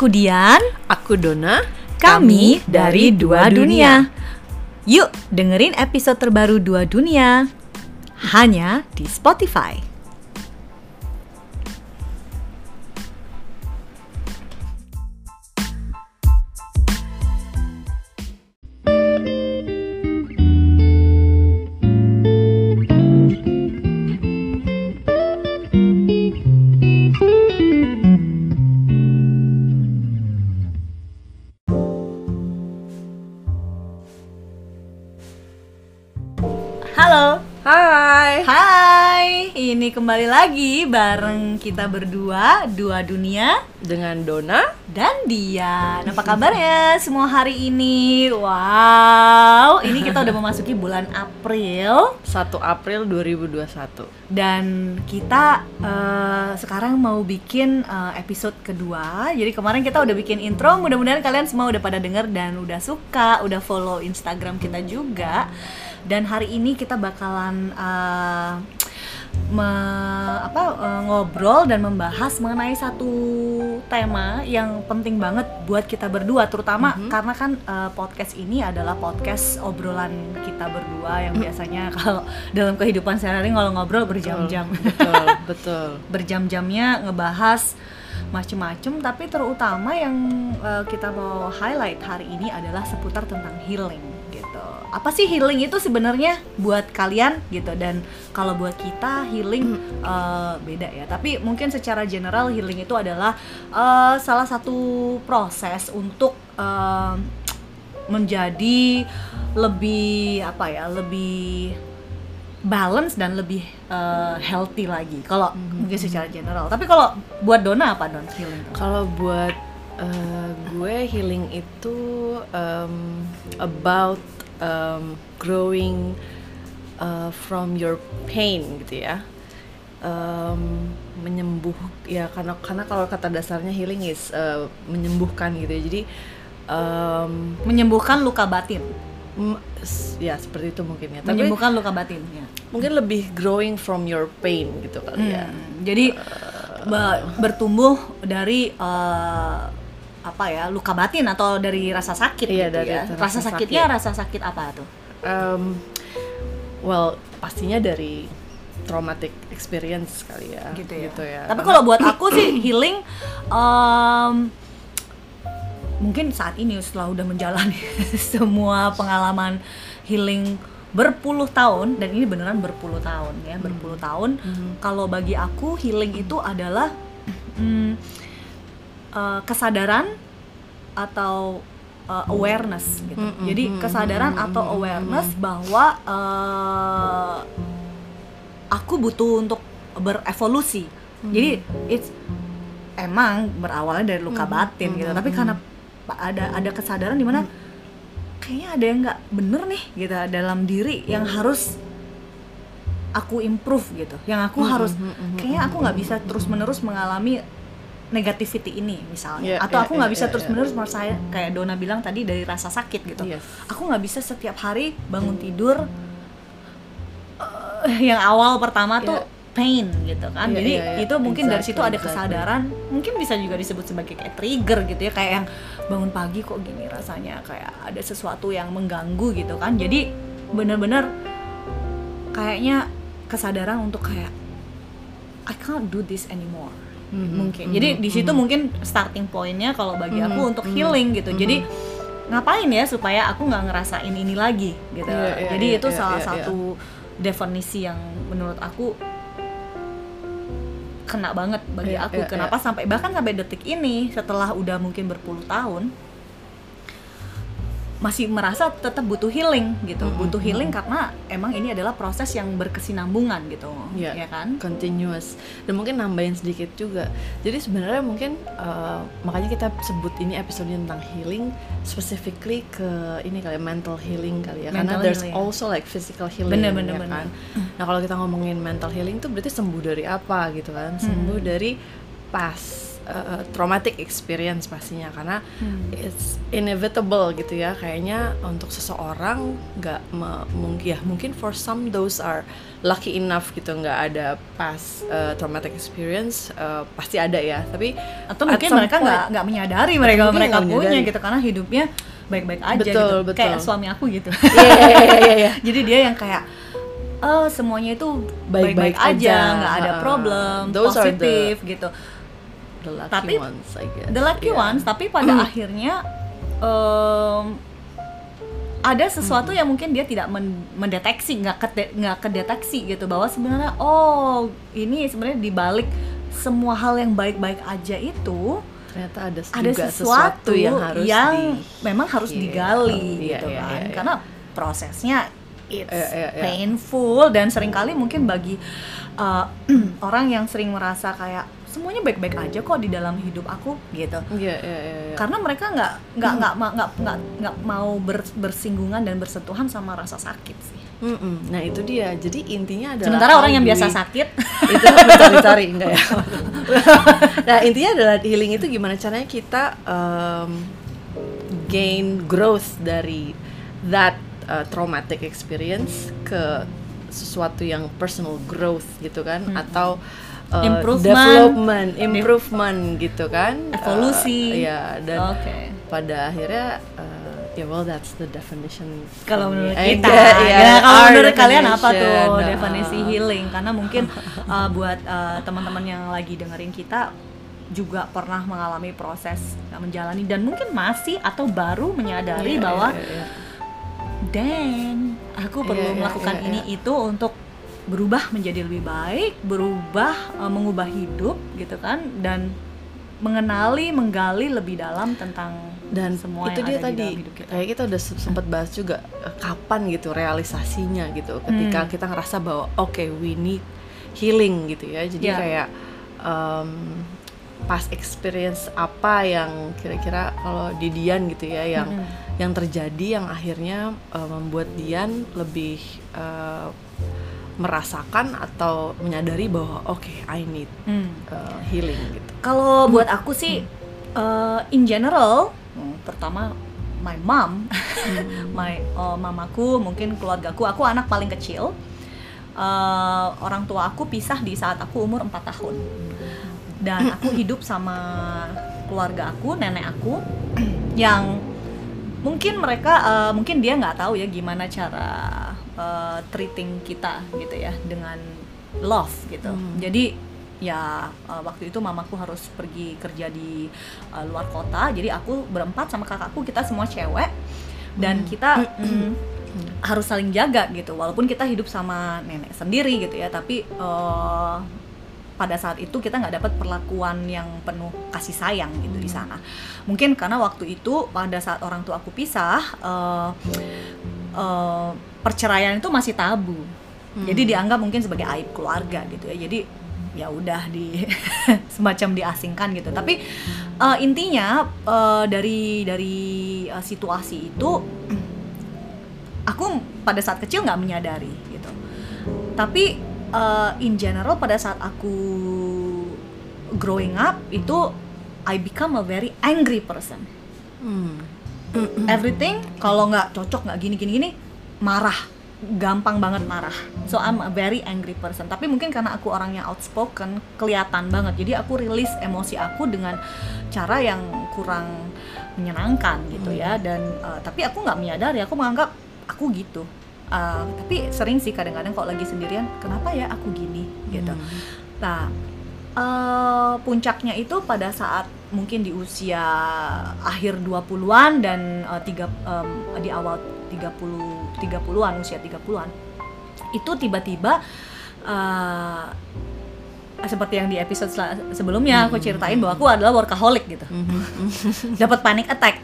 Aku Dian, Aku Dona. kami dari Dua Dunia. Yuk dengerin episode terbaru Dua Dunia hanya di Spotify. Lagi bareng kita berdua, Dua Dunia Dengan Dona. dan Dian. Apa kabarnya semua hari ini? Wow, ini kita udah memasuki bulan April 1 April 2021. dan kita eh, sekarang mau bikin eh, episode kedua. Jadi kemarin kita udah bikin intro, mudah-mudahan kalian semua udah pada denger dan udah suka, udah follow Instagram kita juga. Dan hari ini kita bakalan eh, me- apa eh, ngobrol dan membahas mengenai satu tema yang penting banget buat kita berdua terutama karena kan eh, podcast ini adalah podcast obrolan kita berdua yang biasanya kalau dalam kehidupan sehari-hari kalau ngobrol berjam-jam. Betul, betul. berjam-jamnya ngebahas macem-macem tapi terutama yang eh, kita mau highlight hari ini adalah seputar tentang healing apa sih healing itu sebenarnya buat kalian gitu? Dan kalau buat kita healing eh, beda ya. Tapi mungkin secara general healing itu adalah eh, salah satu proses untuk eh, menjadi lebih apa ya lebih balance dan lebih eh, healthy lagi. Kalau mungkin secara general. Tapi kalau buat Dona apa Don healing? Kalau buat eh, gue healing itu um, about um, growing uh, from your pain gitu ya. Um, menyembuh ya karena karena kalau kata dasarnya healing is uh, menyembuhkan gitu ya. Jadi um, menyembuhkan luka batin m- s- ya seperti itu mungkin ya. Tapi menyembuhkan luka batin ya. mungkin lebih growing from your pain gitu kali ya. Hmm, jadi be- bertumbuh dari eh, apa ya luka batin atau dari rasa sakit Iya, gitu dari ya. rasa Rasa sakitnya sakit. rasa sakit apa tuh? Um, well pastinya dari traumatic experience kali ya. gitu ya. ya. Tapi kalau buat aku sih healing em, mungkin saat ini setelah udah menjalani semua pengalaman healing berpuluh tahun dan ini beneran berpuluh tahun ya berpuluh tahun kalau bagi aku healing itu adalah mm, eh, kesadaran atau eh, awareness gitu. Mm, mm, jadi mm, kesadaran mm, atau mm, mm, awareness bahwa eh, aku butuh untuk berevolusi. Jadi it's emang berawalnya dari luka batin gitu, tapi karena ada ada kesadaran di mana kayaknya ada yang nggak bener nih gitu dalam diri yang harus aku improve gitu, yang aku harus kayaknya aku nggak bisa terus menerus mengalami negativity ini misalnya, Iya, atau iya, aku nggak iya, bisa iya, terus menerus merasa kayak Dona bilang tadi dari rasa sakit gitu Yes. aku nggak bisa setiap hari bangun tidur eh, yang awal pertama tuh Iya. pain gitu kan Iya, jadi iya, iya. itu mungkin dari Exactly, situ ada exactly. kesadaran mungkin bisa juga disebut sebagai kayak trigger gitu ya kayak yang bangun pagi kok gini rasanya kayak ada sesuatu yang mengganggu gitu kan jadi bener-bener kayaknya kesadaran untuk kayak I can't do this anymore Mhm, mungkin. Mhm, jadi di situ mungkin starting pointnya kalau bagi aku Mhm, untuk mhm, healing gitu. Jadi ngapain ya supaya aku nggak ngerasain ini lagi gitu. Iya, iya, jadi iya, itu iya, salah iya, satu definisi yang menurut aku kena banget bagi Iya, aku. iya, kenapa sampai bahkan sampai detik ini setelah udah mungkin berpuluh tahun masih merasa tetap butuh healing gitu. Mhm, butuh healing karena emang ini adalah proses yang berkesinambungan gitu Iya, ya kan? continuous. Dan mungkin nambahin sedikit juga. Jadi sebenarnya mungkin uh, makanya kita sebut ini episode tentang healing specifically ke ini kali ya, mental healing kali ya. Karena Mental there's healing. also like physical healing Bener, bener, ya bener. kan nah kalau kita ngomongin mental healing tuh berarti sembuh dari apa gitu kan? Sembuh Hmm. dari past uh, traumatic experience pastinya karena Hmm. it's inevitable gitu ya kayaknya untuk seseorang nggak mungkin ya mungkin for some those are lucky enough gitu nggak ada pas uh, traumatic experience uh, pasti ada ya tapi atau at mungkin mereka nggak nggak menyadari mereka mereka punya menyadari. gitu karena hidupnya baik-baik aja Betul, gitu betul. kayak suami aku gitu iya, iya, iya, iya. jadi dia yang kayak oh semuanya itu Baik-baik aja nggak ada problem the- positif gitu the lucky Tapi, ones I guess the lucky Yeah. ones tapi pada akhirnya em, ada sesuatu yang mungkin dia tidak men- mendeteksi nggak kede- nggak kedeteksi gitu bahwa sebenarnya oh ini sebenarnya dibalik semua hal yang baik-baik aja itu ternyata ada, ada sesuatu, yang harus yang di- memang harus Iya. digali Iya, gitu iya, kan iya, iya. karena prosesnya it's Iya, iya, iya. painful dan sering kali mungkin bagi uh, orang yang sering merasa kayak semuanya baik-baik aja kok di dalam hidup aku gitu Iya, iya, iya, iya. karena mereka nggak nggak nggak ma- nggak nggak nggak mau ber- bersinggungan dan bersentuhan sama rasa sakit sih Mm-mm. Nah itu dia. Jadi intinya adalah sementara orang yang biasa sakit itu mencari-cari enggak ya. nah intinya adalah healing itu gimana caranya kita um, gain growth dari that uh, traumatic experience ke sesuatu yang personal growth gitu kan Hmm. atau uh, Improvement. development, improvement gitu kan, Evolusi. Uh, ya dan oke pada akhirnya uh, ya well that's the definition kalau menurut kita get- ya, yeah, kalau menurut kalian apa tuh uh, definisi healing karena mungkin uh, buat uh, teman-teman yang lagi dengerin kita juga pernah mengalami proses menjalani dan mungkin masih atau baru menyadari Iya, bahwa iya, iya. dan aku perlu Iya, iya, melakukan iya, ini iya. itu untuk berubah menjadi lebih baik, berubah uh, mengubah hidup gitu kan dan mengenali, menggali lebih dalam tentang dan semua itu yang dia ada di tadi dalam hidup kita. kayak kita udah se- sempat bahas juga eh, kapan gitu realisasinya gitu ketika Hmm. kita ngerasa bahwa oke we need healing gitu ya jadi Ya. kayak um, pas experience apa yang kira-kira kalau di Dian gitu ya yang Mm-mm. yang terjadi yang akhirnya uh, membuat Dian lebih uh, merasakan atau menyadari bahwa oke I need Hmm. uh, healing gitu Kalau buat aku sih, uh, in general, hmm, terutama my mom, my uh, mamaku, mungkin keluargaku, aku anak paling kecil. Uh, orang tua aku pisah di saat aku umur 4 tahun. Dan aku hidup sama keluarga aku, nenek aku, yang mungkin mereka, uh, mungkin dia nggak tahu ya gimana cara uh, treating kita gitu ya dengan love gitu. Hmm. Jadi ya uh, waktu itu mamaku harus pergi kerja di uh, luar kota jadi aku berempat sama kakakku kita semua cewek dan Hmm. kita mm, harus saling jaga gitu walaupun kita hidup sama nenek sendiri gitu ya tapi uh, pada saat itu kita nggak dapat perlakuan yang penuh kasih sayang gitu di Hmm. sana mungkin karena waktu itu pada saat orang tua aku pisah uh, uh, perceraian itu masih tabu. Hmm. jadi dianggap mungkin sebagai aib keluarga gitu ya. Jadi ya udah di semacam diasingkan gitu. Tapi uh, intinya uh, dari dari uh, situasi itu aku pada saat kecil nggak menyadari gitu. Tapi uh, in general pada saat aku growing up itu I become a very angry person. Hmm. everything kalau nggak cocok nggak gini gini gini marah. Gampang banget marah. So I'm a very angry person. Tapi mungkin karena aku orangnya outspoken kelihatan banget. Jadi aku rilis emosi aku dengan cara yang kurang menyenangkan gitu ya. Dan uh, tapi aku nggak menyadari. Aku menganggap aku gitu. Uh, tapi sering sih kadang-kadang kalau lagi sendirian kenapa ya aku gini? gitu. Hmm. Nah, eh, puncaknya itu pada saat mungkin di usia akhir 20-an dan eh, tiga em, di awal 30 30-an, usia 30-an. Itu tiba-tiba eh, seperti yang di episode sebelumnya aku ceritain bahwa aku adalah workaholic gitu. Dapat panic attack.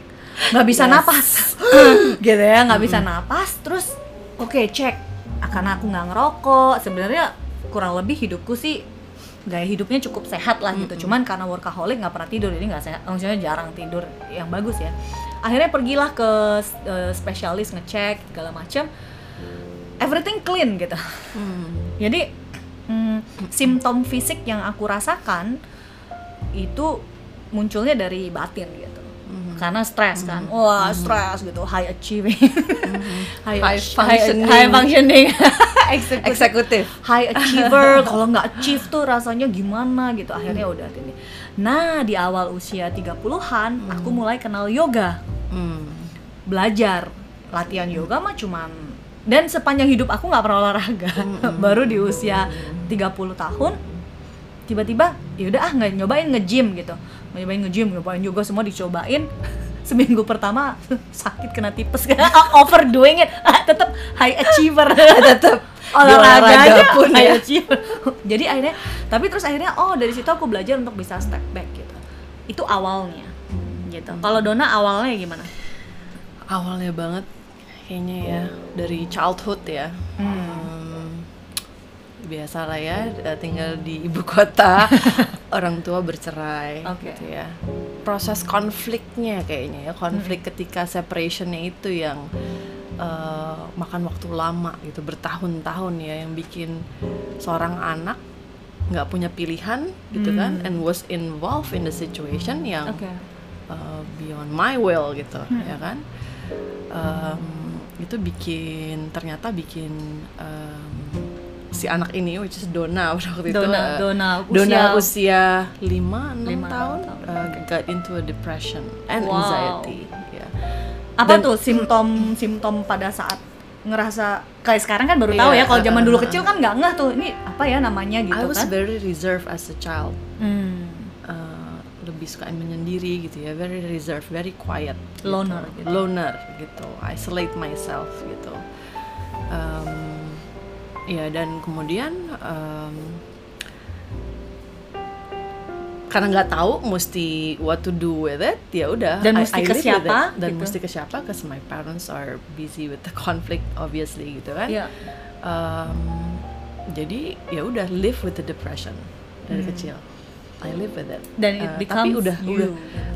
nggak bisa Yes. napas. gitu ya, nggak bisa napas terus oke cek karena aku nggak ngerokok sebenarnya kurang lebih hidupku sih gaya hidupnya cukup sehat lah gitu. Cuman karena workaholic nggak pernah tidur jadi nggak sehat maksudnya jarang tidur yang bagus ya. Akhirnya pergilah ke eh, spesialis ngecek segala macam everything clean gitu. Hmm. jadi mm, simptom fisik yang aku rasakan itu munculnya dari batin gitu Mhm. karena stres kan. Wah stres gitu. High achieving. High, High ach- functioning. high functioning. Executive. Eksekutif. high achiever. Kalau nggak achieve tuh rasanya gimana gitu. Akhirnya udah ini. Nah di awal usia 30-an aku mulai kenal yoga. Hmm. belajar. Latihan yoga mah cuman dan sepanjang hidup aku nggak pernah olahraga. Baru di usia 30 tahun tiba-tiba yaudah ah nggak nyobain nge-gym gitu. Nyobain nge-gym nyobain yoga semua dicobain. Seminggu pertama sakit kena tipes. Overdoing it. Tetap high achiever. Tetap olahraga olahraganya pun high ya. achiever. Jadi akhirnya tapi terus akhirnya oh dari situ aku belajar untuk bisa step back gitu. Itu awalnya gitu. Kalau Dona awalnya gimana? Awalnya banget kayaknya ya dari childhood ya. Hmm, biasa lah ya eh, tinggal di ibu kota orang tua bercerai Oke. gitu ya. Proses konfliknya kayaknya ya konflik ketika separationnya itu yang eh, makan waktu lama gitu bertahun-tahun ya yang bikin seorang anak nggak punya pilihan gitu kan and was involved in the situation yang Oke. uh, beyond my will gitu ya kan? Em, itu bikin ternyata bikin em, si anak ini which is Dona waktu itu Dona- uh, Dona Dona usia- usia 5 6 Lima, tahun, tahun, uh, got into a depression and Wow. anxiety ya apa Dan- tuh simptom simptom pada saat ngerasa kayak sekarang kan baru tahu Iya, ya kalau zaman uh, dulu uh, kecil kan nggak ngeh tuh ini apa ya namanya gitu I was kan very reserved as a child Hmm. uh, lebih suka menyendiri gitu ya very reserved very quiet gitu. Loner gitu. loner gitu isolate myself gitu um, ya dan kemudian um, karena nggak tahu mesti what to do with it ya udah Dan I- mesti I ke siapa, dan gitu. mesti ke siapa because my parents are busy with the conflict obviously gitu kan Iya. um, jadi ya udah live with the depression dari kecil I live with it Hmm. Dan it Uh, tapi becomes udah you. udah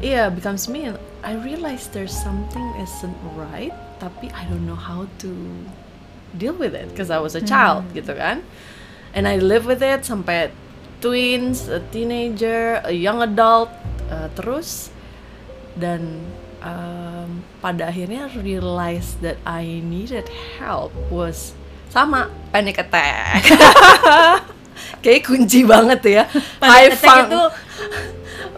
iya becomes me I realize there's something isn't right tapi I don't know how to deal with it because I was a child Hmm. gitu kan. And I live with it sampai twins a teenager a young adult uh, terus. Dan um, pada akhirnya realize that I needed help was sama panic attack. Kayak kunci banget ya. Panic High attack itu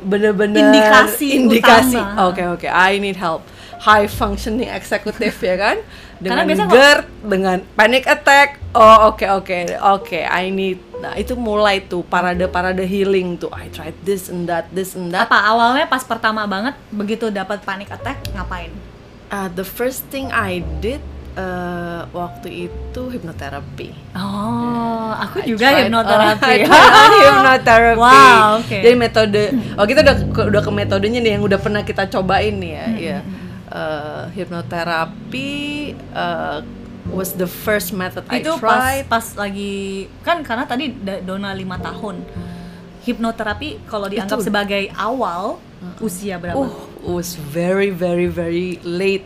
bener-bener Indikasi indikasi. oke oke I need help. High functioning eksekutif ya kan dengan kok- GERD dengan panic attack oh oke oke oke I need nah itu mulai tuh parade parade healing tuh I tried this and that this and that apa awalnya pas pertama banget begitu dapat panic attack ngapain Uh, the first thing I did uh, waktu itu hipnoterapi oh aku I juga hipnoterapi hipnoterapi. Wow, oke. Jadi metode, oh kita udah ke, udah ke metodenya nih yang udah pernah kita cobain nih ya. Iya. Uh, hipnoterapi uh, was the first method itu I pas tried. pas lagi kan karena tadi Dona lima tahun. Hipnoterapi kalau dianggap Itu- sebagai awal usia berapa? Oh, was very very very late.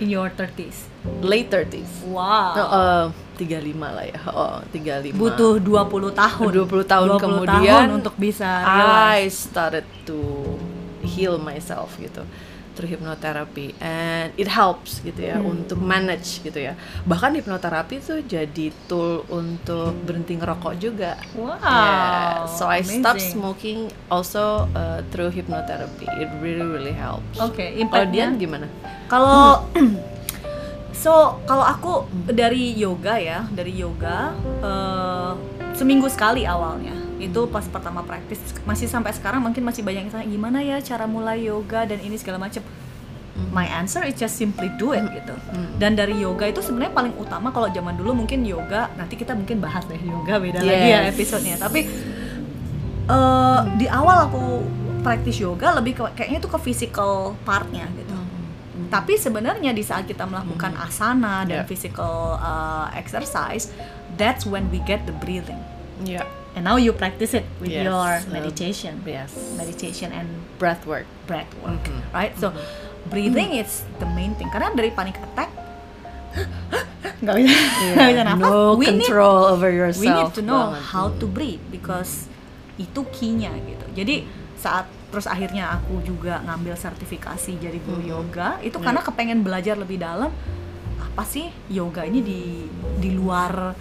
In your 30s late 30s. wow. No, uh, 35 lah ya. Oh, 35. butuh 20 tahun. 20 tahun 20 kemudian tahun untuk bisa realize. I started to heal myself gitu through hypnotherapy and it helps gitu ya Hmm. untuk manage gitu ya bahkan hipnoterapi tuh jadi tool untuk berhenti ngerokok juga wow Yeah, so I amazing. smoking also uh, through hypnotherapy it really really helps oke kalau impactnya Dian gimana Kalau so kalau aku dari yoga ya, dari yoga eh, seminggu sekali awalnya. Itu pas pertama praktis masih sampai sekarang mungkin masih banyak yang tanya gimana ya cara mulai yoga dan ini segala macam. My answer is just simply do it gitu. Dan dari yoga itu sebenarnya paling utama kalau zaman dulu mungkin yoga nanti kita mungkin bahas deh yoga beda lagi ya Yes. episodenya. Tapi eh, di awal aku praktis yoga lebih ke, kayaknya itu ke physical partnya gitu. Tapi sebenarnya di saat kita melakukan asana dan Yeah. physical uh, exercise, that's when we get the breathing. ya And now you practice it with Yes, your uh, meditation, yes meditation and breath work breath work, Mhm. right? So breathing is the main thing. Karena dari panic attack nggak bisa nggak bisa nafas. no we need control over yourself we need to know banget. how to breathe because itu key-nya gitu. Jadi saat terus akhirnya aku juga ngambil sertifikasi jadi guru Mhm. yoga itu Ya. karena kepengen belajar lebih dalam apa sih yoga ini di di luar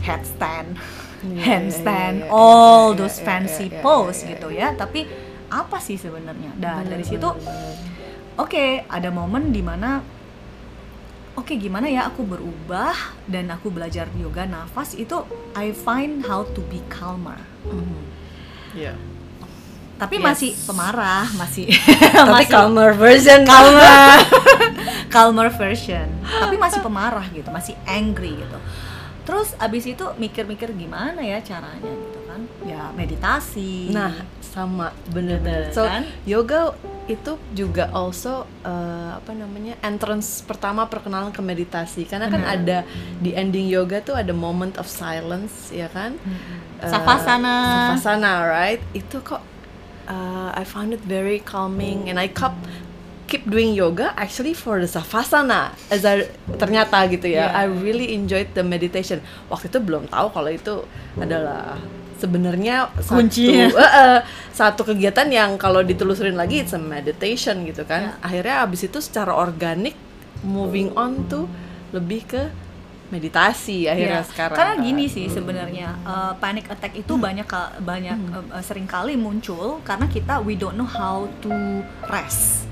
headstand Iya, handstand iya, iya, all iya, those iya, fancy iya, iya, pose iya, gitu ya tapi apa sih sebenarnya dan Bener, dari situ oke ada momen di mana oke gimana ya aku berubah dan aku belajar yoga nafas itu I find how to be calmer Mhm. Iya. tapi Yes. masih pemarah masih Tapi masih calmer version. calmer calmer version tapi masih pemarah gitu masih angry gitu terus abis itu mikir-mikir gimana ya caranya gitu kan ya meditasi Nah, sama bener-bener. So, Kan? yoga itu juga also uh, apa namanya entrance pertama perkenalan ke meditasi karena kan Bener. ada di ending yoga tuh ada moment of silence ya kan Uh, Savasana. savasana right itu kok uh, I found it very calming and I kept keep doing yoga actually for the savasana as I, ternyata gitu ya Yeah. I really enjoyed the meditation waktu itu belum tahu kalau itu adalah sebenarnya satu Kuncinya. eh, eh, satu kegiatan yang kalau ditelusurin lagi it's a meditation gitu kan Ya. akhirnya abis itu secara organik moving on tuh lebih ke meditasi akhirnya Iya, sekarang Karena kan. gini sih sebenarnya uh, panic attack itu banyak ka- banyak uh, sering kali muncul karena kita we don't know how to rest.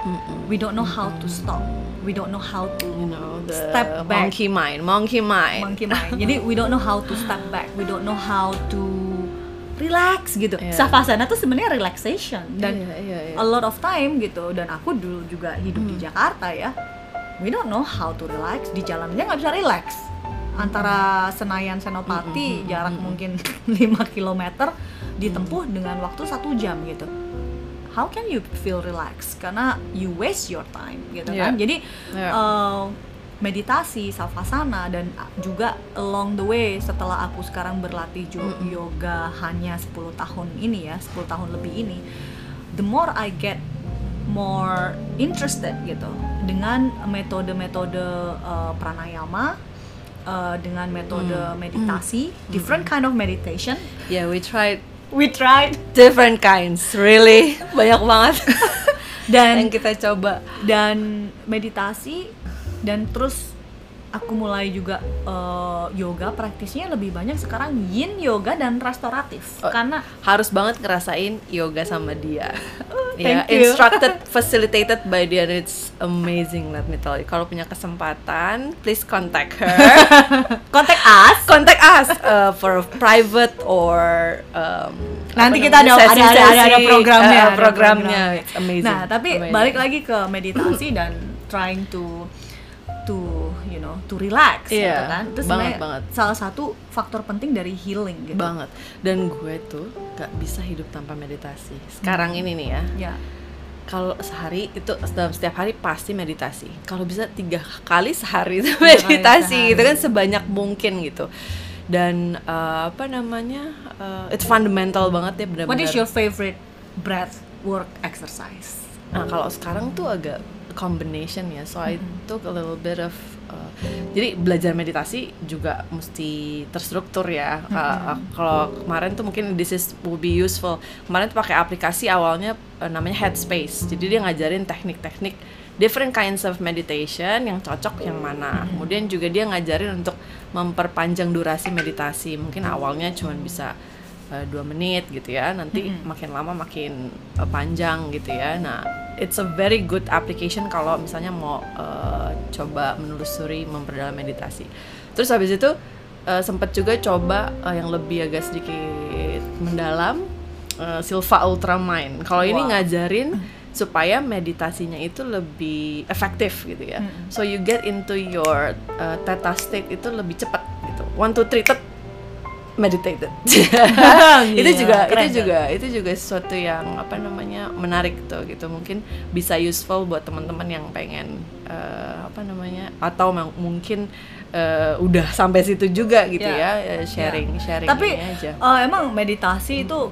Mm-mm. We don't know how to stop. We don't know how to you know the Step back. monkey mind monkey mind monkey mind. Jadi we don't know how to step back. We don't know how to relax gitu. Iya. Savasana tuh sebenarnya relaxation dan Iya, iya, iya. a lot of time gitu dan aku dulu juga hidup di Jakarta ya we don't know how to relax di jalan aja nggak bisa relax antara Senayan Senopati jarak mungkin 5 km ditempuh dengan waktu satu jam gitu how can you feel relax? Karena you waste your time gitu Iya. kan jadi Iya. uh, meditasi savasana dan juga along the way setelah aku sekarang berlatih yoga hanya 10 tahun ini ya 10 tahun lebih ini the more I get more interested gitu dengan metode-metode uh, pranayama uh, dengan metode meditasi different kind of meditation. Yeah we tried we tried different kinds really. Banyak banget. Dan yang kita coba. dan meditasi dan terus aku mulai juga uh, yoga praktisnya lebih banyak sekarang yin yoga dan restoratif. Oh, karena harus banget ngerasain yoga sama dia. Ya you. instructed facilitated by dia it's amazing let me tell you. Kalau punya kesempatan please contact her. Kontak us. Contact us uh, for private or um, nanti kita ada namanya, ada, ada, ada, programnya uh, programnya. program. It's amazing. Nah tapi Amazing. balik lagi ke meditasi dan trying to to relax gitu Iya, kan. Itu banget, banget. salah satu faktor penting dari healing gitu. Banget. Dan gue tuh gak bisa hidup tanpa meditasi. Sekarang ini nih ya. Ya. Kalau sehari itu dalam setiap hari pasti meditasi. Kalau bisa tiga kali sehari itu meditasi sehari. gitu kan sebanyak mungkin gitu. Dan eh, apa namanya eh, it's fundamental banget ya benar-benar. What is your favorite breath work exercise? Nah kalau sekarang tuh agak combination ya, so I took a little bit of uh, jadi belajar meditasi juga mesti terstruktur ya. Uh, uh, kalau kemarin tuh mungkin this is will be useful. Kemarin tuh pakai aplikasi awalnya uh, namanya Headspace. Jadi dia ngajarin teknik-teknik different kinds of meditation yang cocok yang mana. Kemudian juga dia ngajarin untuk memperpanjang durasi meditasi. Mungkin awalnya cuma bisa dua menit gitu ya. Nanti makin lama makin uh, panjang gitu ya. Nah it's a very good application kalau misalnya mau uh, coba menelusuri memperdalam meditasi. Terus habis itu uh, sempat juga coba uh, yang lebih agak sedikit mendalam uh, Silva Ultramind. Kalau ini Wow. ngajarin supaya meditasinya itu lebih efektif gitu ya. So you get into your uh, theta state itu lebih cepat gitu. One two three tet meditated. Itu Iya, juga keren itu juga itu juga sesuatu yang apa namanya menarik tuh gitu. Mungkin bisa useful buat teman-teman yang pengen eh, apa namanya atau mungkin eh, udah sampai situ juga gitu Iya. ya eh, sharing sharing tapi aja. eh, emang meditasi itu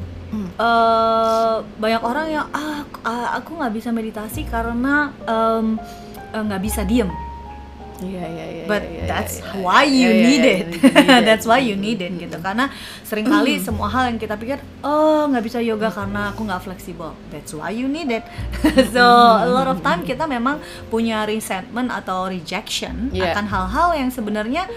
eh, banyak orang yang ah aku- ah, aku nggak bisa meditasi karena em, eh, nggak bisa diem Iya iya iya. but iya, iya, that's iya, why iya, you need it. that's why you need it gitu. Karena sering kali semua hal yang kita pikir oh nggak bisa yoga karena aku nggak fleksibel. That's why you need it. So a lot of time kita memang punya resentment atau rejection Yeah. akan hal-hal yang sebenarnya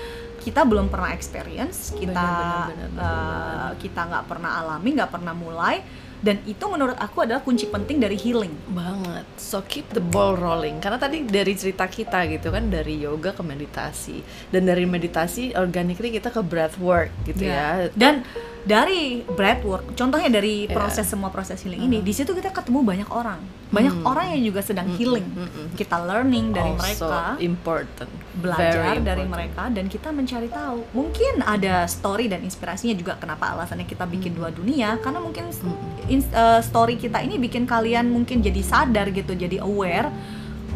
kita belum pernah experience kita Benar, benar, benar, uh, kita nggak pernah alami nggak pernah mulai dan itu menurut aku adalah kunci penting dari healing. Banget. So keep the ball rolling. Karena tadi dari cerita kita gitu kan dari yoga ke meditasi. Dan dari meditasi organically kita ke breath work gitu ya, Dan dari breathwork, contohnya dari Ya. proses semua proses healing ini, di situ kita ketemu banyak orang, banyak orang yang juga sedang healing. Kita learning dari also mereka, important belajar Very dari important. mereka, dan kita mencari tahu. Mungkin ada story dan inspirasinya juga kenapa alasannya kita bikin dua dunia, karena mungkin ins- eh, story kita ini bikin kalian mungkin jadi sadar gitu, jadi aware.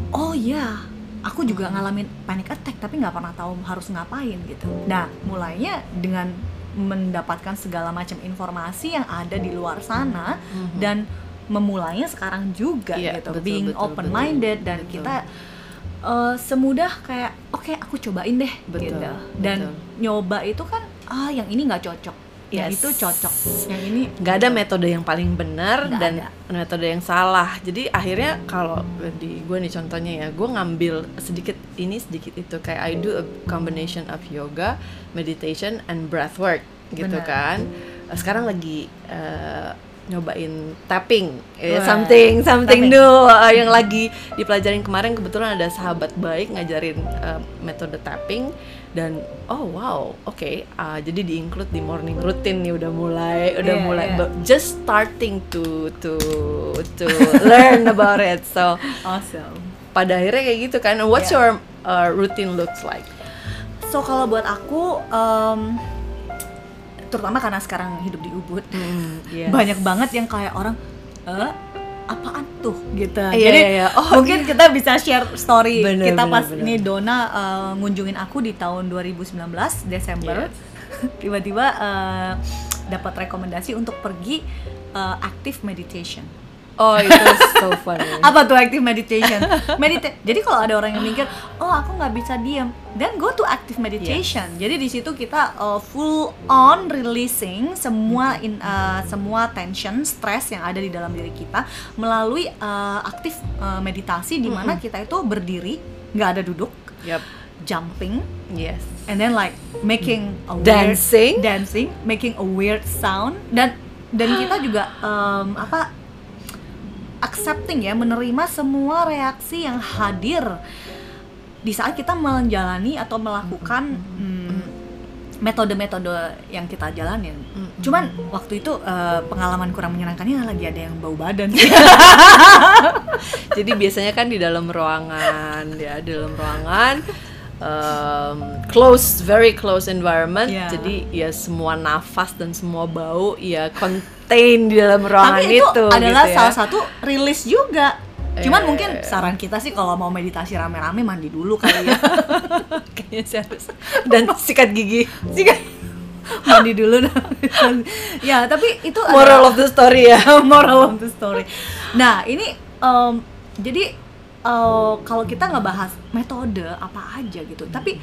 Oh ya, aku juga ngalamin panic attack tapi nggak pernah tahu harus ngapain gitu. Nah, mulainya dengan mendapatkan segala macam informasi yang ada di luar sana dan memulainya sekarang juga Iya, gitu, betul, being betul, open minded dan betul. kita eh, semudah kayak oke aku cobain deh Betul, gitu. Dan betul. nyoba itu kan ah yang ini nggak cocok, Yes. itu cocok, yang ini nggak ada metode yang paling benar Nggak dan ada. metode yang salah. Jadi akhirnya kalau di gue nih contohnya ya gue ngambil sedikit ini sedikit itu. Kayak I do a combination of yoga meditation and breath work. Gitu Benar. kan. Eh, sekarang lagi eh, nyobain tapping. Eh, Wah, something something tapping. new. Eh, yang lagi dipelajarin kemarin kebetulan ada sahabat baik ngajarin eh, metode tapping dan oh wow oke ah, jadi di include di morning routine nih udah mulai udah Iya, mulai iya. but just starting to to to learn about it so awesome. pada akhirnya kayak gitu kan what's Yeah. your uh, routine looks like So kalau buat aku em, terutama karena sekarang hidup di Ubud, yes. banyak banget yang kayak orang eh apaan tuh gitu. Iya, Jadi iya, iya. Oh, mungkin kita bisa share story Bener, kita bener, pas bener. ini Dona eh, ngunjungin aku di tahun 2019 Desember. Yes. Tiba-tiba eh, dapat rekomendasi untuk pergi eh, active meditation. Oh itu so funny Apa tuh active meditation? Medita jadi kalau ada orang yang mikir, oh aku nggak bisa diam, then go to active meditation. Jadi di situ kita uh, full on releasing semua in, uh, semua tension, stress yang ada di dalam diri kita melalui uh, aktif uh, meditasi di mana kita itu berdiri, nggak ada duduk, yep jumping, yes and then like making a weird, Dancing. dancing, making a weird sound dan dan kita juga um, apa accepting ya menerima semua reaksi yang hadir di saat kita menjalani atau melakukan hmm, metode-metode yang kita jalanin. Cuman waktu itu eh, pengalaman kurang menyenangkannya lagi ada yang bau badan. jadi biasanya kan di dalam ruangan ya di dalam ruangan um, close very close environment Iya. jadi ya semua nafas dan semua bau ya contain di dalam ruangan Tapi itu, adalah gitu ya. salah satu rilis juga. Cuman Eh. mungkin saran kita sih kalau mau meditasi rame-rame mandi dulu kali ya. kayaknya sih harus dan sikat gigi Sikat. mandi dulu ya tapi itu moral of the story ya moral of the story nah ini em, jadi eh, kalau kita ngebahas metode apa aja gitu tapi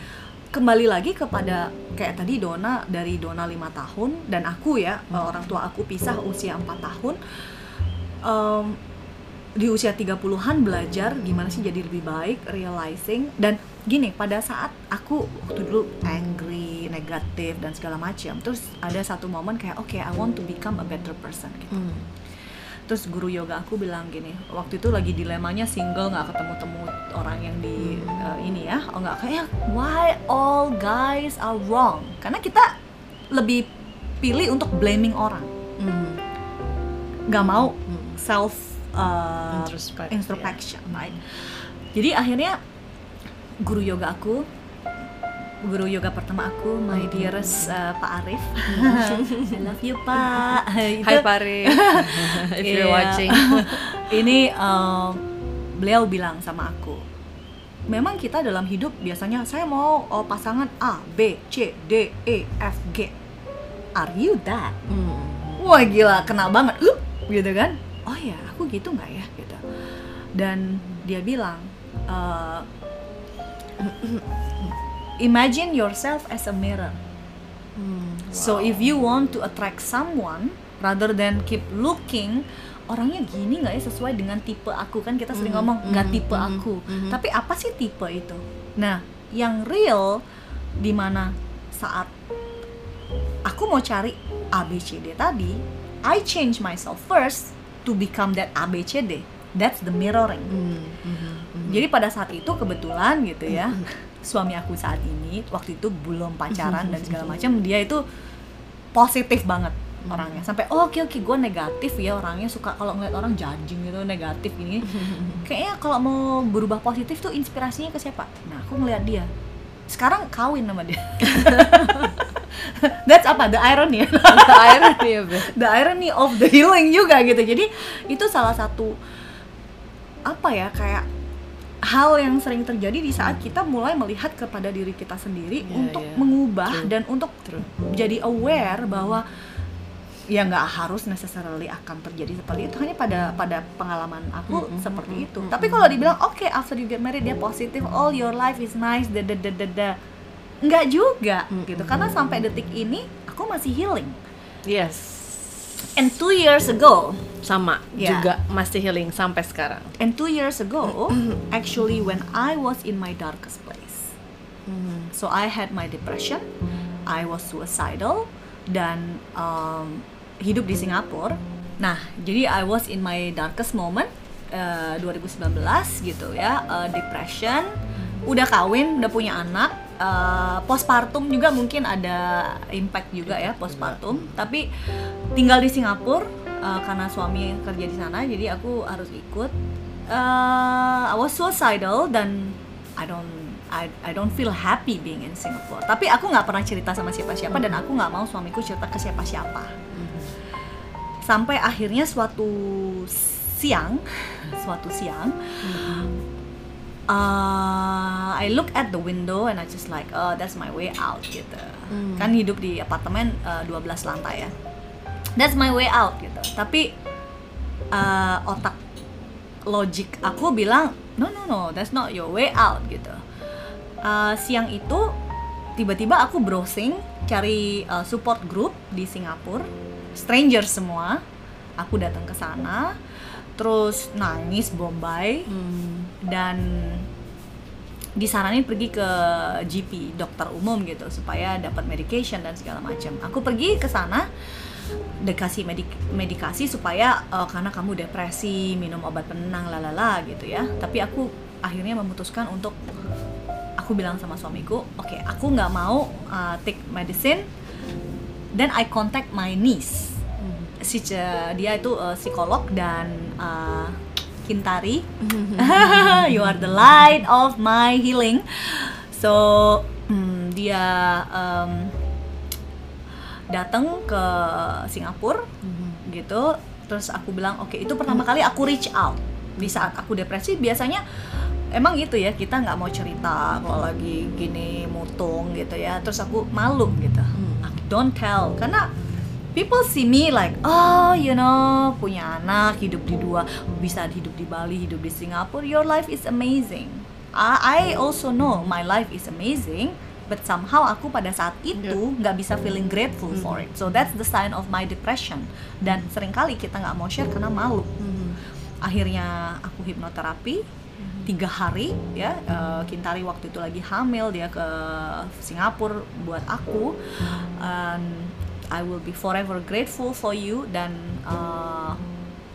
kembali lagi kepada kayak tadi Dona dari Dona lima tahun dan aku ya eh, orang tua aku pisah usia 4 tahun Em, di usia 30-an belajar gimana sih jadi lebih baik, realizing dan gini pada saat aku waktu dulu angry, negatif dan segala macam, terus ada satu momen kayak oke I want to become a better person gitu. Hmm. Terus guru yoga aku bilang gini, waktu itu lagi dilemanya single nggak ketemu-temu orang yang di eh, ini ya, oh nggak kayak why all guys are wrong? Karena kita lebih pilih untuk blaming orang, Hmm. nggak mau Hmm. self uh, Introspect, introspection, right? Jadi akhirnya guru yoga aku, guru yoga pertama aku, my dearest uh, Pak Arif, I love you Pak. Itu- Hi Pari if you're Iya. watching Ini um, beliau bilang sama aku, memang kita dalam hidup biasanya saya mau oh, pasangan A, B, C, D, E, F, G. Are you that? Hmm. wah gila kena banget huh, gitu kan oh ya aku gitu nggak ya gitu dan dia bilang "Eh, imagine yourself as a mirror. So if you want to attract someone rather than keep looking orangnya gini nggak ya? Sesuai dengan tipe aku. Kan kita sering Mhm, ngomong nggak mhm, tipe mhm, aku. mhm. tapi apa sih tipe itu? Nah yang real di mana saat aku mau cari ABCD tadi I change myself first to become that ABCD that's the mirroring. Hmm, mhm, mhm. jadi pada saat itu kebetulan gitu ya suami aku saat ini waktu itu belum pacaran dan segala macam dia itu positif banget orangnya. Sampai oh, oke oke gue negatif ya orangnya suka kalau ngeliat orang judging gitu negatif ini. Kayaknya kalau mau berubah positif tuh inspirasinya ke siapa? Nah aku ngeliat dia. Sekarang kawin sama dia. That's apa? The irony. The irony the irony of the healing juga gitu. Jadi itu salah satu apa ya kayak hal yang sering terjadi di saat kita mulai melihat kepada diri kita sendiri Iya, untuk iya. mengubah True. dan untuk True. jadi aware bahwa ya nggak harus necessarily akan terjadi seperti itu hanya pada pada pengalaman aku Mm-mm, seperti mm-mm, itu mm-mm. tapi kalau dibilang oke after you get married dia positif all your life is nice da da da da da nggak juga Mm-mm. gitu karena sampai detik ini aku masih healing Yes. And two years ago Sama Yeah. juga masih healing sampai sekarang. and two years ago actually when I was in my darkest place Hmm. so I had my depression I was suicidal dan um, hidup di Singapura nah jadi I was in my darkest moment uh, 2019 gitu ya uh, depression udah kawin udah punya anak uh, postpartum juga mungkin ada impact juga ya postpartum. Tapi tinggal di Singapura uh, karena suami kerja di sana jadi aku harus ikut. Uh, I was suicidal dan I don't I, I don't feel happy being in Singapore. Tapi aku nggak pernah cerita sama siapa-siapa dan aku nggak mau suamiku cerita ke siapa-siapa. Sampai akhirnya suatu siang, suatu siang, uh, I look at the window and I just like, oh that's my way out gitu. Hmm. Kan hidup di apartemen uh, 12 lantai ya. That's my way out gitu. Tapi uh, otak logik aku bilang no no no that's not your way out gitu Uh, siang itu tiba-tiba aku browsing cari uh, support group di Singapura stranger semua aku datang ke sana terus nangis Bombay Hmm. dan disaranin pergi ke GP dokter umum gitu supaya dapat medication dan segala macam. Aku pergi ke sana dikasih medik- medikasi supaya eh, karena kamu depresi minum obat penenang lalala gitu ya. Tapi aku akhirnya memutuskan untuk aku bilang sama suamiku, oke aku nggak mau uh, take medicine. Dan I contact my niece. Si dia itu uh, psikolog dan uh, Kintari. You are the light of my healing. So hmm, dia um, datang ke Singapura Hmm. gitu. Terus aku bilang oke itu pertama kali aku reach out. Di saat aku depresi biasanya emang gitu ya kita nggak mau cerita kalau lagi gini mutung gitu ya. Terus aku malu gitu. Hmm. I don't tell karena people see me like oh you know punya anak hidup di dua bisa hidup di Bali hidup di Singapura your life is amazing. I, I also know my life is amazing but somehow aku pada saat itu nggak bisa feeling grateful for it. So that's the sign of my depression. Dan sering kali kita nggak mau share karena malu. Hmm. akhirnya aku hipnoterapi tiga hari ya eh, Kintari waktu itu lagi hamil dia ke Singapura buat aku. And I will be forever grateful for you dan eh,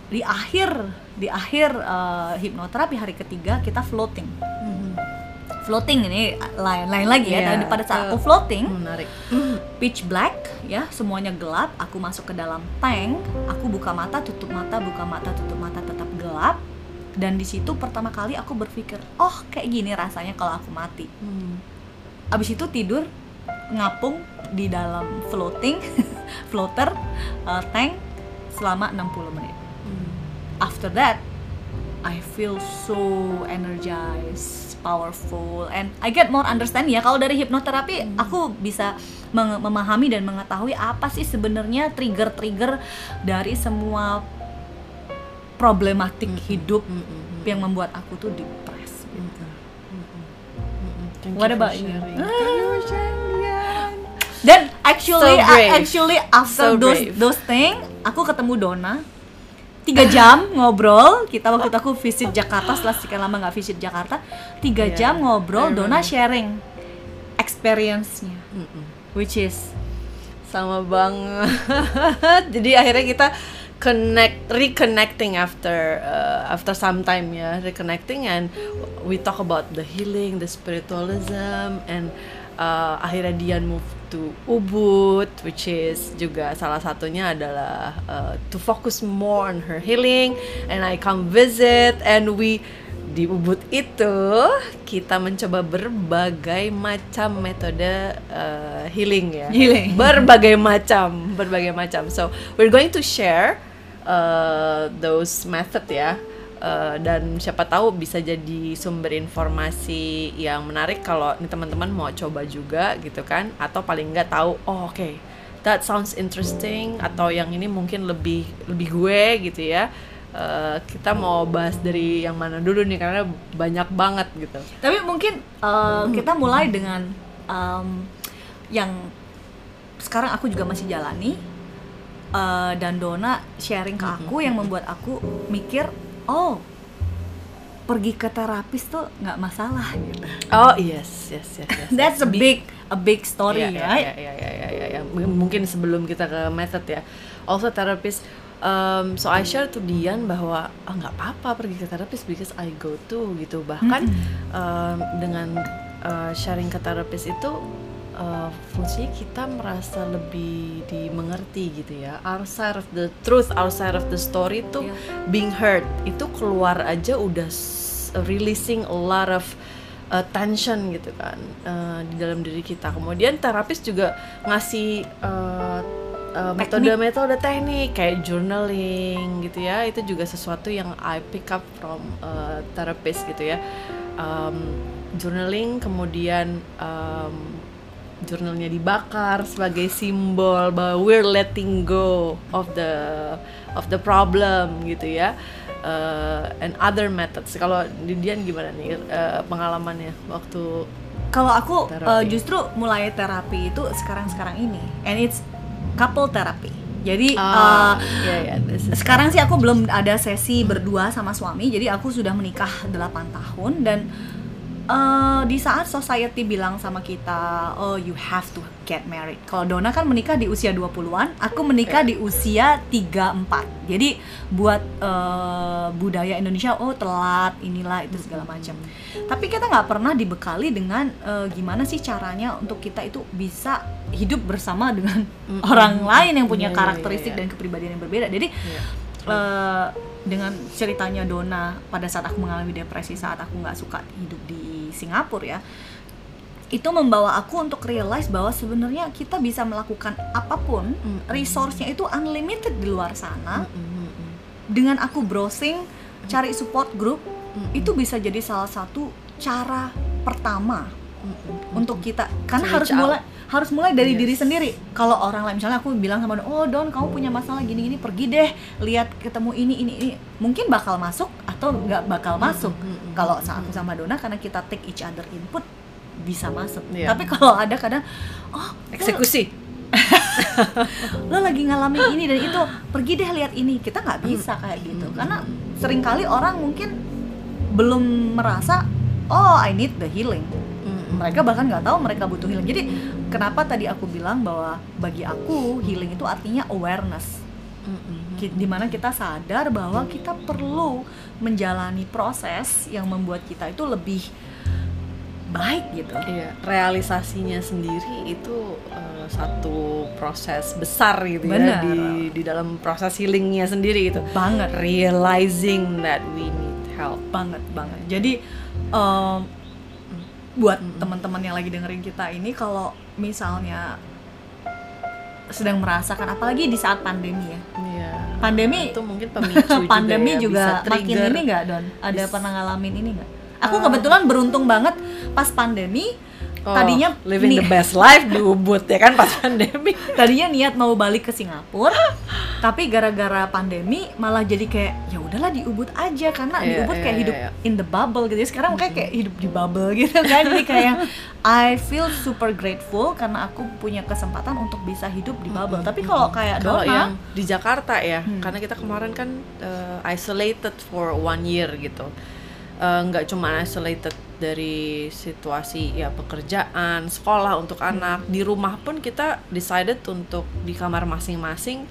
di akhir di akhir eh, hipnoterapi hari ketiga kita floating Hmm. floating ini lain lain lagi ya Iya, dan pada saat eh, aku floating Menarik. pitch black ya semuanya gelap aku masuk ke dalam tank aku buka mata tutup mata buka mata tutup mata tetap gelap dan di situ pertama kali aku berpikir oh kayak gini rasanya kalau aku mati Hmm. abis itu tidur ngapung di dalam floating floater uh, tank selama 60 menit Hmm. after that I feel so energized, powerful, and I get more understanding ya. Kalau dari hipnoterapi, aku bisa memahami dan mengetahui apa sih sebenarnya trigger-trigger dari semua problematik hidup Hmm. Hmm. yang membuat aku tuh depres. Mm-mm. Mm-mm. Thank What about you? sharing. Dan actually, So brave. actually after So those brave. those thing, aku ketemu Dona tiga jam ngobrol. Kita waktu itu aku visit Jakarta setelah sekian lama nggak visit Jakarta, tiga Yeah, jam ngobrol. Dona sharing experience-nya, which is sama banget jadi akhirnya kita connect reconnecting after uh, after some time ya reconnecting and we talk about the healing the spiritualism and uh, akhirnya Dian move to Ubud which is juga salah satunya adalah uh, to focus more on her healing. And I come visit and we di Ubud itu kita mencoba berbagai macam metode uh, healing ya. Healing. berbagai macam berbagai macam. So we're going to share uh, those method ya Uh, dan siapa tahu bisa jadi sumber informasi yang menarik kalau nih teman-teman mau coba juga gitu kan. Atau paling nggak tahu oh oke that sounds interesting atau yang ini mungkin lebih lebih gue gitu ya. Uh, kita mau bahas dari yang mana dulu nih karena banyak banget gitu. Tapi mungkin uh, kita mulai dengan um, yang sekarang aku juga masih jalani. Uh, dan Dona sharing ke aku yang membuat aku mikir, oh pergi ke terapis tuh nggak masalah gitu. oh yes yes yes, yes. That's a big a big story, right? iya, iya, iya, iya. M- Mungkin sebelum kita ke method ya. Also terapis um, so I share to Dian bahwa ah nggak apa-apa pergi ke terapis because I go to gitu. Bahkan um, dengan uh, sharing ke terapis itu uh, fungsinya kita merasa lebih dimengerti gitu ya. Our side of the truth, our side of the story tuh Iya. being heard. Itu keluar aja udah releasing a lot of uh, tension gitu kan uh, di dalam diri kita. Kemudian terapis juga ngasih uh, uh, metode-metode teknik kayak journaling gitu ya. Itu juga sesuatu yang I pick up from uh, terapis gitu ya. Um, journaling kemudian um, jurnalnya dibakar sebagai simbol bahwa we're letting go of the of the problem gitu ya. Uh, and other methods. Kalau di Dian gimana nih uh, pengalamannya waktu Kalau aku uh, justru mulai terapi itu sekarang-sekarang ini, and it's couple therapy. Jadi Ah, uh, this is- sekarang sih aku belum ada sesi berdua sama suami jadi aku sudah menikah 8 tahun dan eh, di saat society bilang sama kita oh you have to get married kalau Dona kan menikah di usia 20-an aku menikah di usia 34 jadi buat eh, budaya Indonesia oh telat inilah itu segala macam tapi kita nggak pernah dibekali dengan eh, gimana sih caranya untuk kita itu bisa hidup bersama dengan Mm-mm. orang lain yang punya Iya, iya, karakteristik iya, iya. dan kepribadian yang berbeda jadi Iya. eh, dengan ceritanya Dona pada saat aku mengalami depresi saat aku nggak suka hidup di Singapura ya itu membawa aku untuk realize bahwa sebenarnya kita bisa melakukan apa pun Mm-mm. resource-nya itu unlimited di luar sana Mm, mm, mm, mm. dengan aku browsing cari support group Mm-mm. itu bisa jadi salah satu cara pertama Mm, mm, mm. untuk kita karena harus out. Harus mulai dari Yes. diri sendiri. Kalau orang lain misalnya aku bilang sama Don, oh Don kamu punya masalah gini gini pergi deh lihat ketemu ini ini ini. Mungkin bakal masuk atau nggak bakal masuk. mm, mm, kalau mm, saat aku sama Dona karena kita take each other input bisa masuk. Iya. tapi kalau ada kadang oh eksekusi. lo lagi ngalamin ini dan itu pergi deh lihat ini. Kita nggak bisa kayak gitu. Karena sering kali orang mungkin belum merasa oh I need the healing. Mereka bahkan nggak tahu mereka butuh healing jadi kenapa tadi aku bilang bahwa bagi aku healing itu artinya awareness di mana kita sadar bahwa kita perlu menjalani proses yang membuat kita itu lebih baik gitu Iya, realisasinya sendiri itu uh, satu proses besar gitu Benar. ya di di dalam proses healingnya sendiri itu. banget Realizing that we need help. banget banget jadi em, buat teman-teman yang lagi dengerin kita ini kalau misalnya sedang merasakan apalagi di saat pandemi ya. Iya. Pandemi- itu mungkin pemicu juga pandemi ya, juga. bisa makin ini nggak don? Ada Bis- pernah ngalamin ini nggak? Aku Uh, kebetulan beruntung banget pas pandemi Oh, tadinya living the best life di Ubud ya kan pas pandemi. tadinya niat mau balik ke Singapura tapi gara-gara pandemi malah jadi kayak ya udahlah di Ubud aja karena di Iya, Ubud iya, kayak iya, hidup iya. in the bubble gitu sekarang kayak kayak hidup di bubble gitu kan jadi kayak I feel super grateful karena aku punya kesempatan untuk bisa hidup di bubble tapi kalau kayak Kalau Dona yang di Jakarta ya, Hmm. karena kita kemarin kan uh, isolated for one year gitu. Uh, nggak cuma isolated dari situasi ya pekerjaan, sekolah untuk anak, di rumah pun kita decided untuk di kamar masing-masing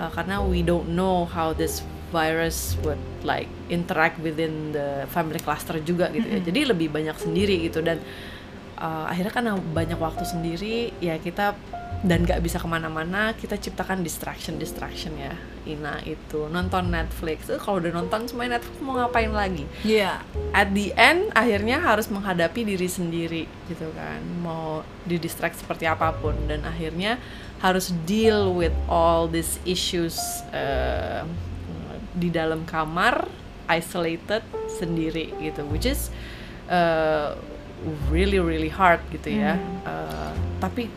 uh, karena we don't know how this virus would like interact within the family cluster juga gitu ya. Jadi lebih banyak sendiri gitu. Dan uh, akhirnya karena banyak waktu sendiri ya kita dan nggak bisa ke mana-mana kita ciptakan distraction distraction ya. Ina itu nonton Netflix. Eh, kalau udah nonton semuanya Netflix mau ngapain lagi? Iya. At the end akhirnya harus menghadapi diri sendiri gitu kan. Mau di distract seperti apa pun. Dan akhirnya harus deal with all these issues eh, di dalam kamar isolated sendiri gitu. Which is really really hard gitu ya. Eh, tapi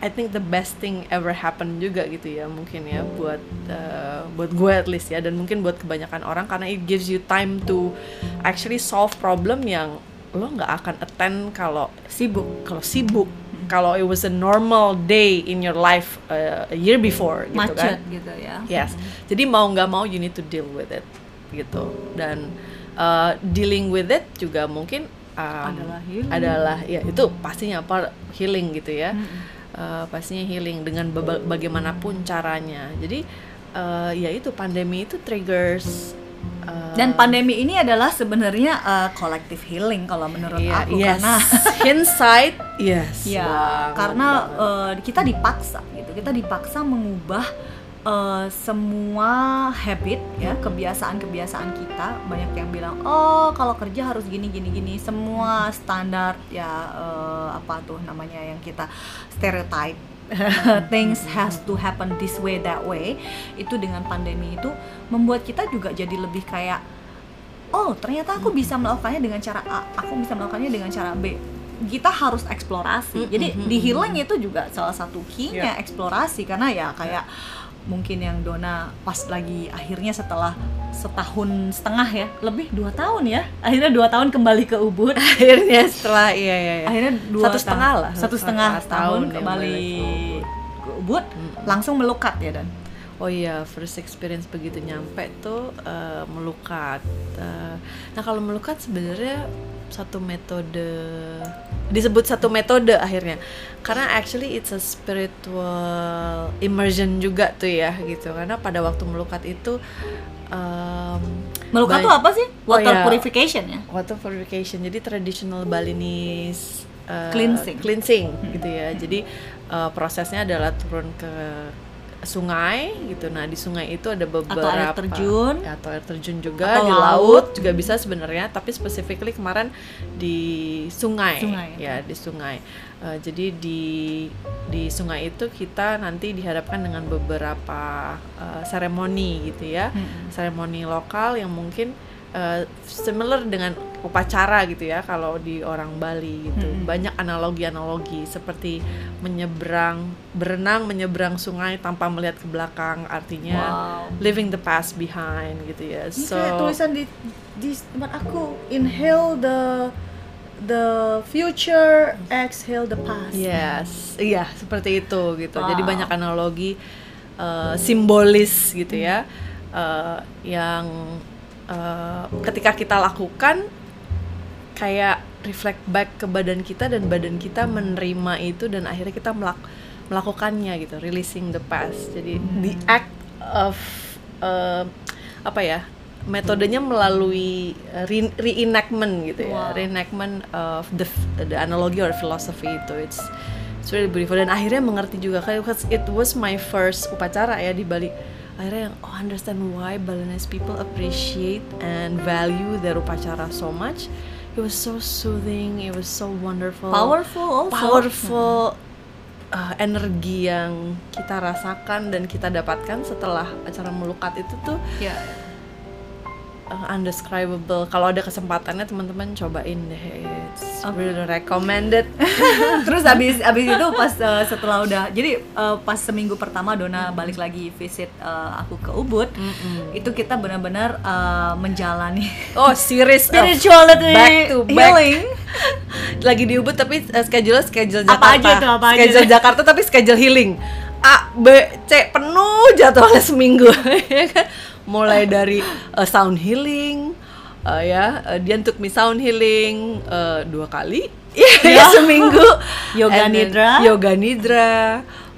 I think the best thing ever happen juga gitu ya mungkin ya buat uh, buat gue at least ya dan mungkin buat kebanyakan orang karena it gives you time to actually solve problem yang lo nggak akan attend kalau sibuk kalau sibuk kalau it was a normal day in your life uh, a year before gitu macet kan. gitu ya. Yes. Jadi mau nggak mau you need to deal with it gitu. Dan uh, dealing with it juga mungkin um, Adalah healing. adalah ya itu pastinya part healing gitu ya Uh, pastinya healing dengan bagaimanapun caranya jadi uh, ya itu pandemi itu triggers uh, dan pandemi ini adalah sebenarnya uh, collective healing kalau menurut iya, aku yes. karena hindsight yes Ya, banget, karena banget. eh, kita dipaksa gitu. Kita dipaksa mengubah eh, semua habit ya, kebiasaan-kebiasaan kita. Banyak yang bilang, "Oh, kalau kerja harus gini gini gini." Semua standar ya eh, apa tuh namanya yang kita stereotype things has to happen this way that way. Itu dengan pandemi itu membuat kita juga jadi lebih kayak oh ternyata aku bisa melakukannya dengan cara A, aku bisa melakukannya dengan cara B. Kita harus eksplorasi. Mm, Jadi mm, di mm, healing itu juga salah satu key-nya eksplorasi karena ya kayak mungkin yang Dona pas lagi akhirnya setelah setahun setengah ya lebih dua tahun ya akhirnya dua tahun kembali ke Ubud akhirnya setelah iya iya, iya. akhirnya dua Satu setengah lah, satu setengah setengah tahun tahun kembali ke Ubud langsung melukat ya dan Oh iya, first experience begitu nyampe tuh eh, melukat. Eh, nah kalau melukat sebenarnya satu metode disebut satu metode akhirnya. Karena actually it's a spiritual immersion juga tuh ya gitu. Karena pada waktu melukat itu em, melukat tuh apa sih? Oh water iya. purification ya? Water purification. Jadi traditional Balinese uh, Cleansing. cleansing gitu ya. Jadi uh, prosesnya adalah turun ke sungai gitu nah di sungai itu ada beberapa air terjun. ya, atau air terjun juga Atau di laut. laut juga bisa sebenarnya tapi specifically kemarin di sungai, Sungai. ya di sungai Uh, jadi di di sungai itu kita nanti dihadapkan dengan beberapa uh, seremoni gitu ya seremoni lokal yang mungkin uh, similar dengan upacara gitu ya kalau di orang Bali gitu Mm-mm. banyak analogi-analogi seperti menyeberang berenang menyeberang sungai tanpa melihat ke belakang artinya Wow. leaving the past behind gitu ya Ini so kayak tulisan di di tempat aku inhale the the future, exhale the past. Yes, iya seperti itu gitu. Jadi Wow. banyak analogi uh, simbolis gitu ya, uh, yang uh, ketika kita lakukan kayak reflect back ke badan kita dan badan kita menerima itu dan akhirnya kita melak- melakukannya gitu, releasing the past. Jadi the act of uh, apa ya? metodenya melalui uh, re- reenactment gitu Wow. ya reenactment of the the analogy or philosophy itu it's it's really beautiful dan akhirnya mengerti juga kayak it was my first upacara ya di Bali akhirnya yang oh understand why Balinese people appreciate and value their upacara so much it was so soothing it was so wonderful Powerful also. powerful uh, energi yang kita rasakan dan kita dapatkan setelah acara melukat itu tuh Ya. Uh, undescribable. Kalau ada kesempatannya teman-teman cobain deh. It's Oke. really recommended. Terus abis abis itu pas uh, setelah udah jadi uh, pas seminggu pertama Dona balik lagi visit uh, aku ke Ubud, itu kita benar-benar uh, menjalani Oh, series spirituality back to back. healing. Lagi di Ubud tapi uh, schedule schedule Jakarta. Apa aja tuh, apa aja schedule tuh? Jakarta tapi schedule healing. A, B, C penuh jadwalnya seminggu. ya kan? Mulai dari uh, sound healing, uh, ya uh, dia took me sound healing uh, dua kali ya seminggu Yoga And nidra. yoga nidra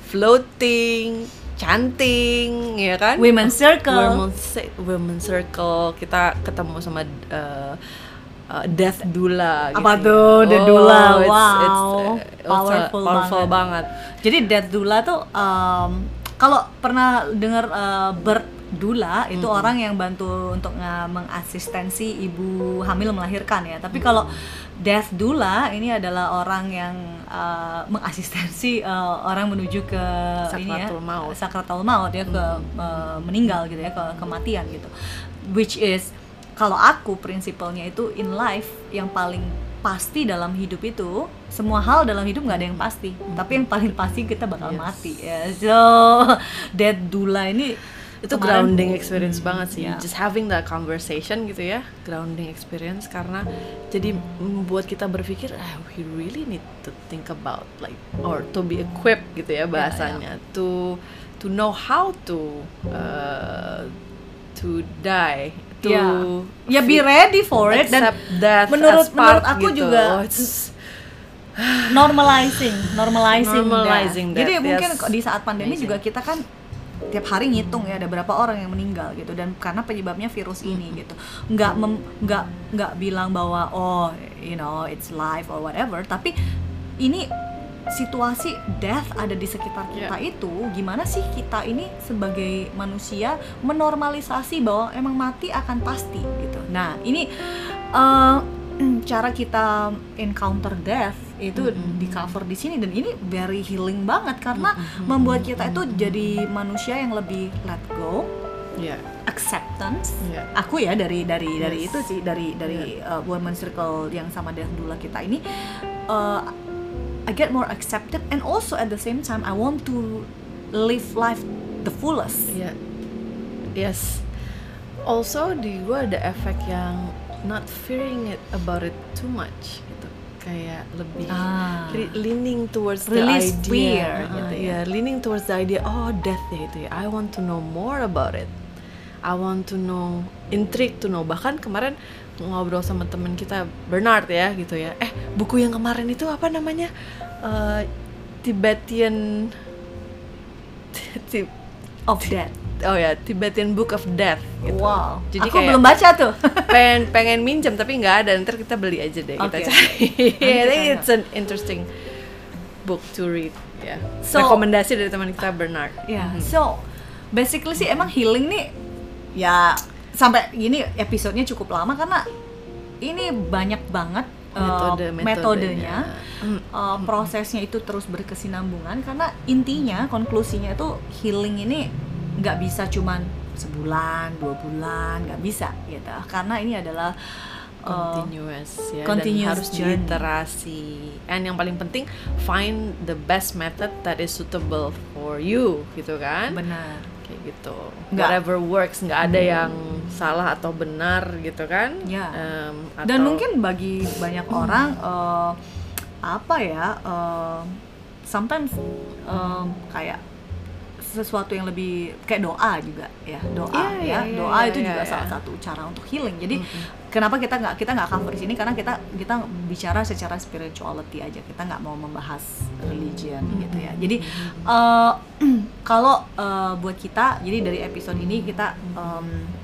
floating chanting ya kan Women's circle. women's, ci- women's circle kita ketemu sama uh, uh, death doula Apa gitu. tuh, death doula? it's- Wow, it's, it's, uh, powerful powerful banget. banget. Jadi death doula tuh um, kalau pernah dengar uh, birth doula itu orang yang bantu untuk mengasistensi ibu hamil melahirkan ya. Tapi kalau death doula ini adalah orang yang uh, mengasistensi uh, orang menuju ke ini ya, Sakratul maut. sakratul maut ya ke uh, meninggal gitu ya ke kematian gitu. Which is kalau aku prinsipalnya itu in life yang paling pasti dalam hidup itu semua hal dalam hidup nggak ada yang pasti tapi yang paling pasti kita bakal Yes. mati ya so dead dula ini itu kemarin- grounding experience banget sih ya. just having that conversation gitu ya grounding experience karena jadi membuat kita berpikir ah we really need to think about like or to be equipped gitu ya bahasanya to to know how to uh, to die to Ya. ya be ready for it dan death menurut part menurut aku gitu. juga Oh, normalizing normalizing, Normalizing death. jadi death, mungkin yes. kok di saat pandemi Amazing. juga kita kan tiap hari ngitung ya ada berapa orang yang meninggal gitu dan karena penyebabnya virus ini gitu. Nggak mem- nggak nggak bilang bahwa oh you know it's life or whatever tapi ini situasi death ada di sekitar kita itu gimana sih kita ini sebagai manusia menormalisasi bahwa emang mati akan pasti gitu. Nah ini eh, cara kita encounter death itu di cover di sini dan ini very healing banget karena membuat kita itu jadi manusia yang lebih let go. Ya acceptance. Ya aku ya dari dari dari Yes. itu sih dari dari uh, women circle yang sama death dula kita ini uh, I get more accepted and also at the same time I want to live life the fullest. Iya. Yes. Also di gue ada efek yang not fearing it about it too much gitu. Kayak lebih Ah. re- leaning towards Release the idea. fear Ah, gitu ya. iya, leaning towards the idea. Oh, death ya itu ya. I want to know more about it. I want to know, intrigue to know. Bahkan kemarin ngobrol sama temen kita Bernard ya gitu ya. Eh buku yang kemarin itu apa namanya? Eh, Tibetan Ti- of death oh ya Tibetan Book of Death gitu. wow Jadi aku kayak belum baca tuh pengen pengen minjem tapi nggak ada ntar kita beli aja deh kita Oke. cari. I think kita it's an interesting book to read ya. So- Rekomendasi dari teman kita Bernard. ya so basically sih emang healing nih ya sampai gini episodenya cukup lama karena ini banyak banget uh, Metode- metodenya Mm. uh, prosesnya itu terus berkesinambungan karena intinya konklusinya itu healing ini nggak bisa cuman sebulan dua bulan nggak bisa gitu. Karena ini adalah uh, continuous ya continuous dan harus journey. and yang paling penting find the best method that is suitable for you gitu kan? Benar. Kayak gitu. Nggak. whatever works nggak ada yang salah atau benar gitu kan? Ya. Dan atau- mungkin bagi banyak orang uh, apa ya uh, sometimes um, kayak sesuatu yang lebih kayak doa juga ya doa Iya, ya. iya, iya, doa iya, itu iya, juga iya. salah satu cara untuk healing. Jadi kenapa kita nggak kita nggak cover di sini? Karena kita kita bicara secara spirituality aja. Kita nggak mau membahas religion gitu ya. Jadi uh, kalau uh, buat kita jadi dari episode ini kita um,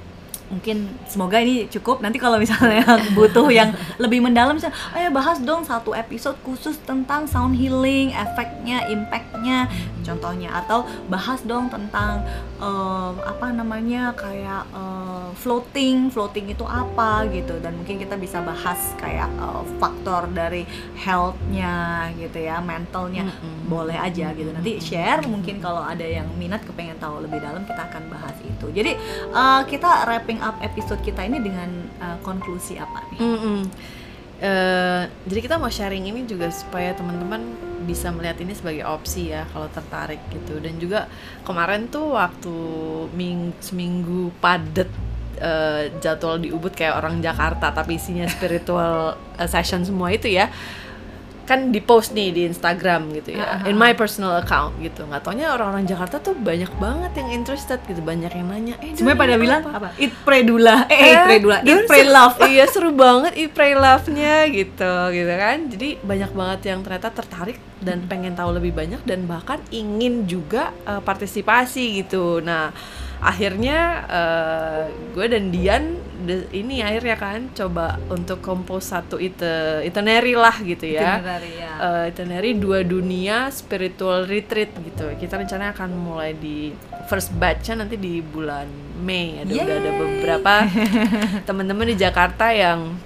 mungkin semoga ini cukup. Nanti kalau misalnya butuh yang lebih mendalam misalnya ayo bahas dong satu episode khusus tentang sound healing efeknya impactnya contohnya. Atau bahas dong tentang em, apa namanya kayak eh, floating floating itu apa gitu. Dan mungkin kita bisa bahas kayak eh, faktor dari healthnya gitu ya mentalnya. Mm-mm. boleh aja gitu. Nanti share mungkin kalau ada yang minat kepengen tahu lebih dalam kita akan bahas itu. Jadi eh, kita wrapping wrapping up episode kita ini dengan uh, konklusi apa nih? Mm-mm. Eh, jadi kita mau sharing ini juga supaya teman-teman bisa melihat ini sebagai opsi ya kalau tertarik gitu dan juga kemarin tuh waktu ming seminggu padet eh, jadwal di Ubud kayak orang Jakarta tapi isinya spiritual eh, session semua itu ya kan di post nih di Instagram gitu ya Aha. in my personal account gitu nggak taunya orang-orang Jakarta tuh banyak banget yang interested gitu banyak yang nanya eh Semuanya pada ini bilang apa?" apa? Eat pray dula. Eh, eat pray dula. Eat Dulu pray love. iya seru banget eat pray love-nya gitu gitu kan jadi banyak banget yang ternyata tertarik dan pengen tahu lebih banyak dan bahkan ingin juga eh, partisipasi gitu nah akhirnya eh, gue dan Dian de- ini akhirnya kan coba untuk compose satu ite itinerary lah gitu ya. Itinerary, ya. Itinerary dua dunia spiritual retreat gitu. Kita rencana akan mulai di first batch-nya nanti di bulan Mei. Ada udah ada beberapa teman-teman di Jakarta yang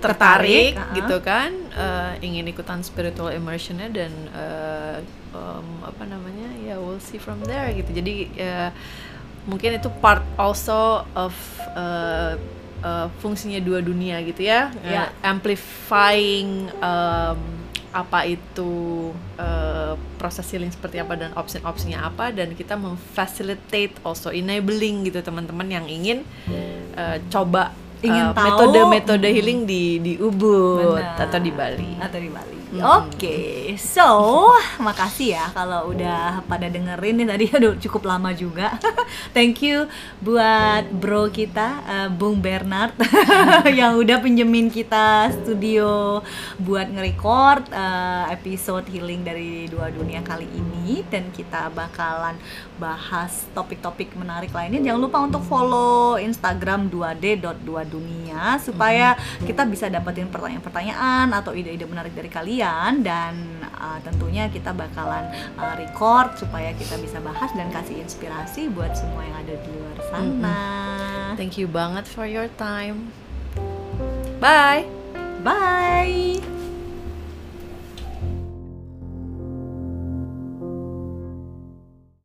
tertarik, Tertarik, ah. gitu kan eh, ingin ikutan spiritual immersionnya dan eh, em, apa namanya ya we'll see from there gitu. Jadi eh, mungkin itu part also of eh, eh, fungsinya dua dunia gitu ya Ya. Eh, amplifying em, apa itu eh, proses healing seperti apa dan opsi-opsinya apa dan kita memfacilitate also enabling gitu teman-teman yang ingin eh, coba Ingin eh, tahu. metode-metode healing di di Ubud Benar. atau di Bali. atau di Bali. Mm. Oke, so makasih ya kalau udah pada dengerin nih tadi aduh cukup lama juga. Thank you buat bro kita eh, Bung Bernard yang udah pinjemin kita studio buat nge-record eh, episode healing dari dua dunia kali ini dan kita bakalan bahas topik-topik menarik lainnya. Jangan lupa untuk follow Instagram 2d.2dunia supaya kita bisa dapetin pertanyaan-pertanyaan atau ide-ide menarik dari kalian dan uh, tentunya kita bakalan uh, record supaya kita bisa bahas dan kasih inspirasi buat semua yang ada di luar sana. Thank you banget for your time. Bye. Bye.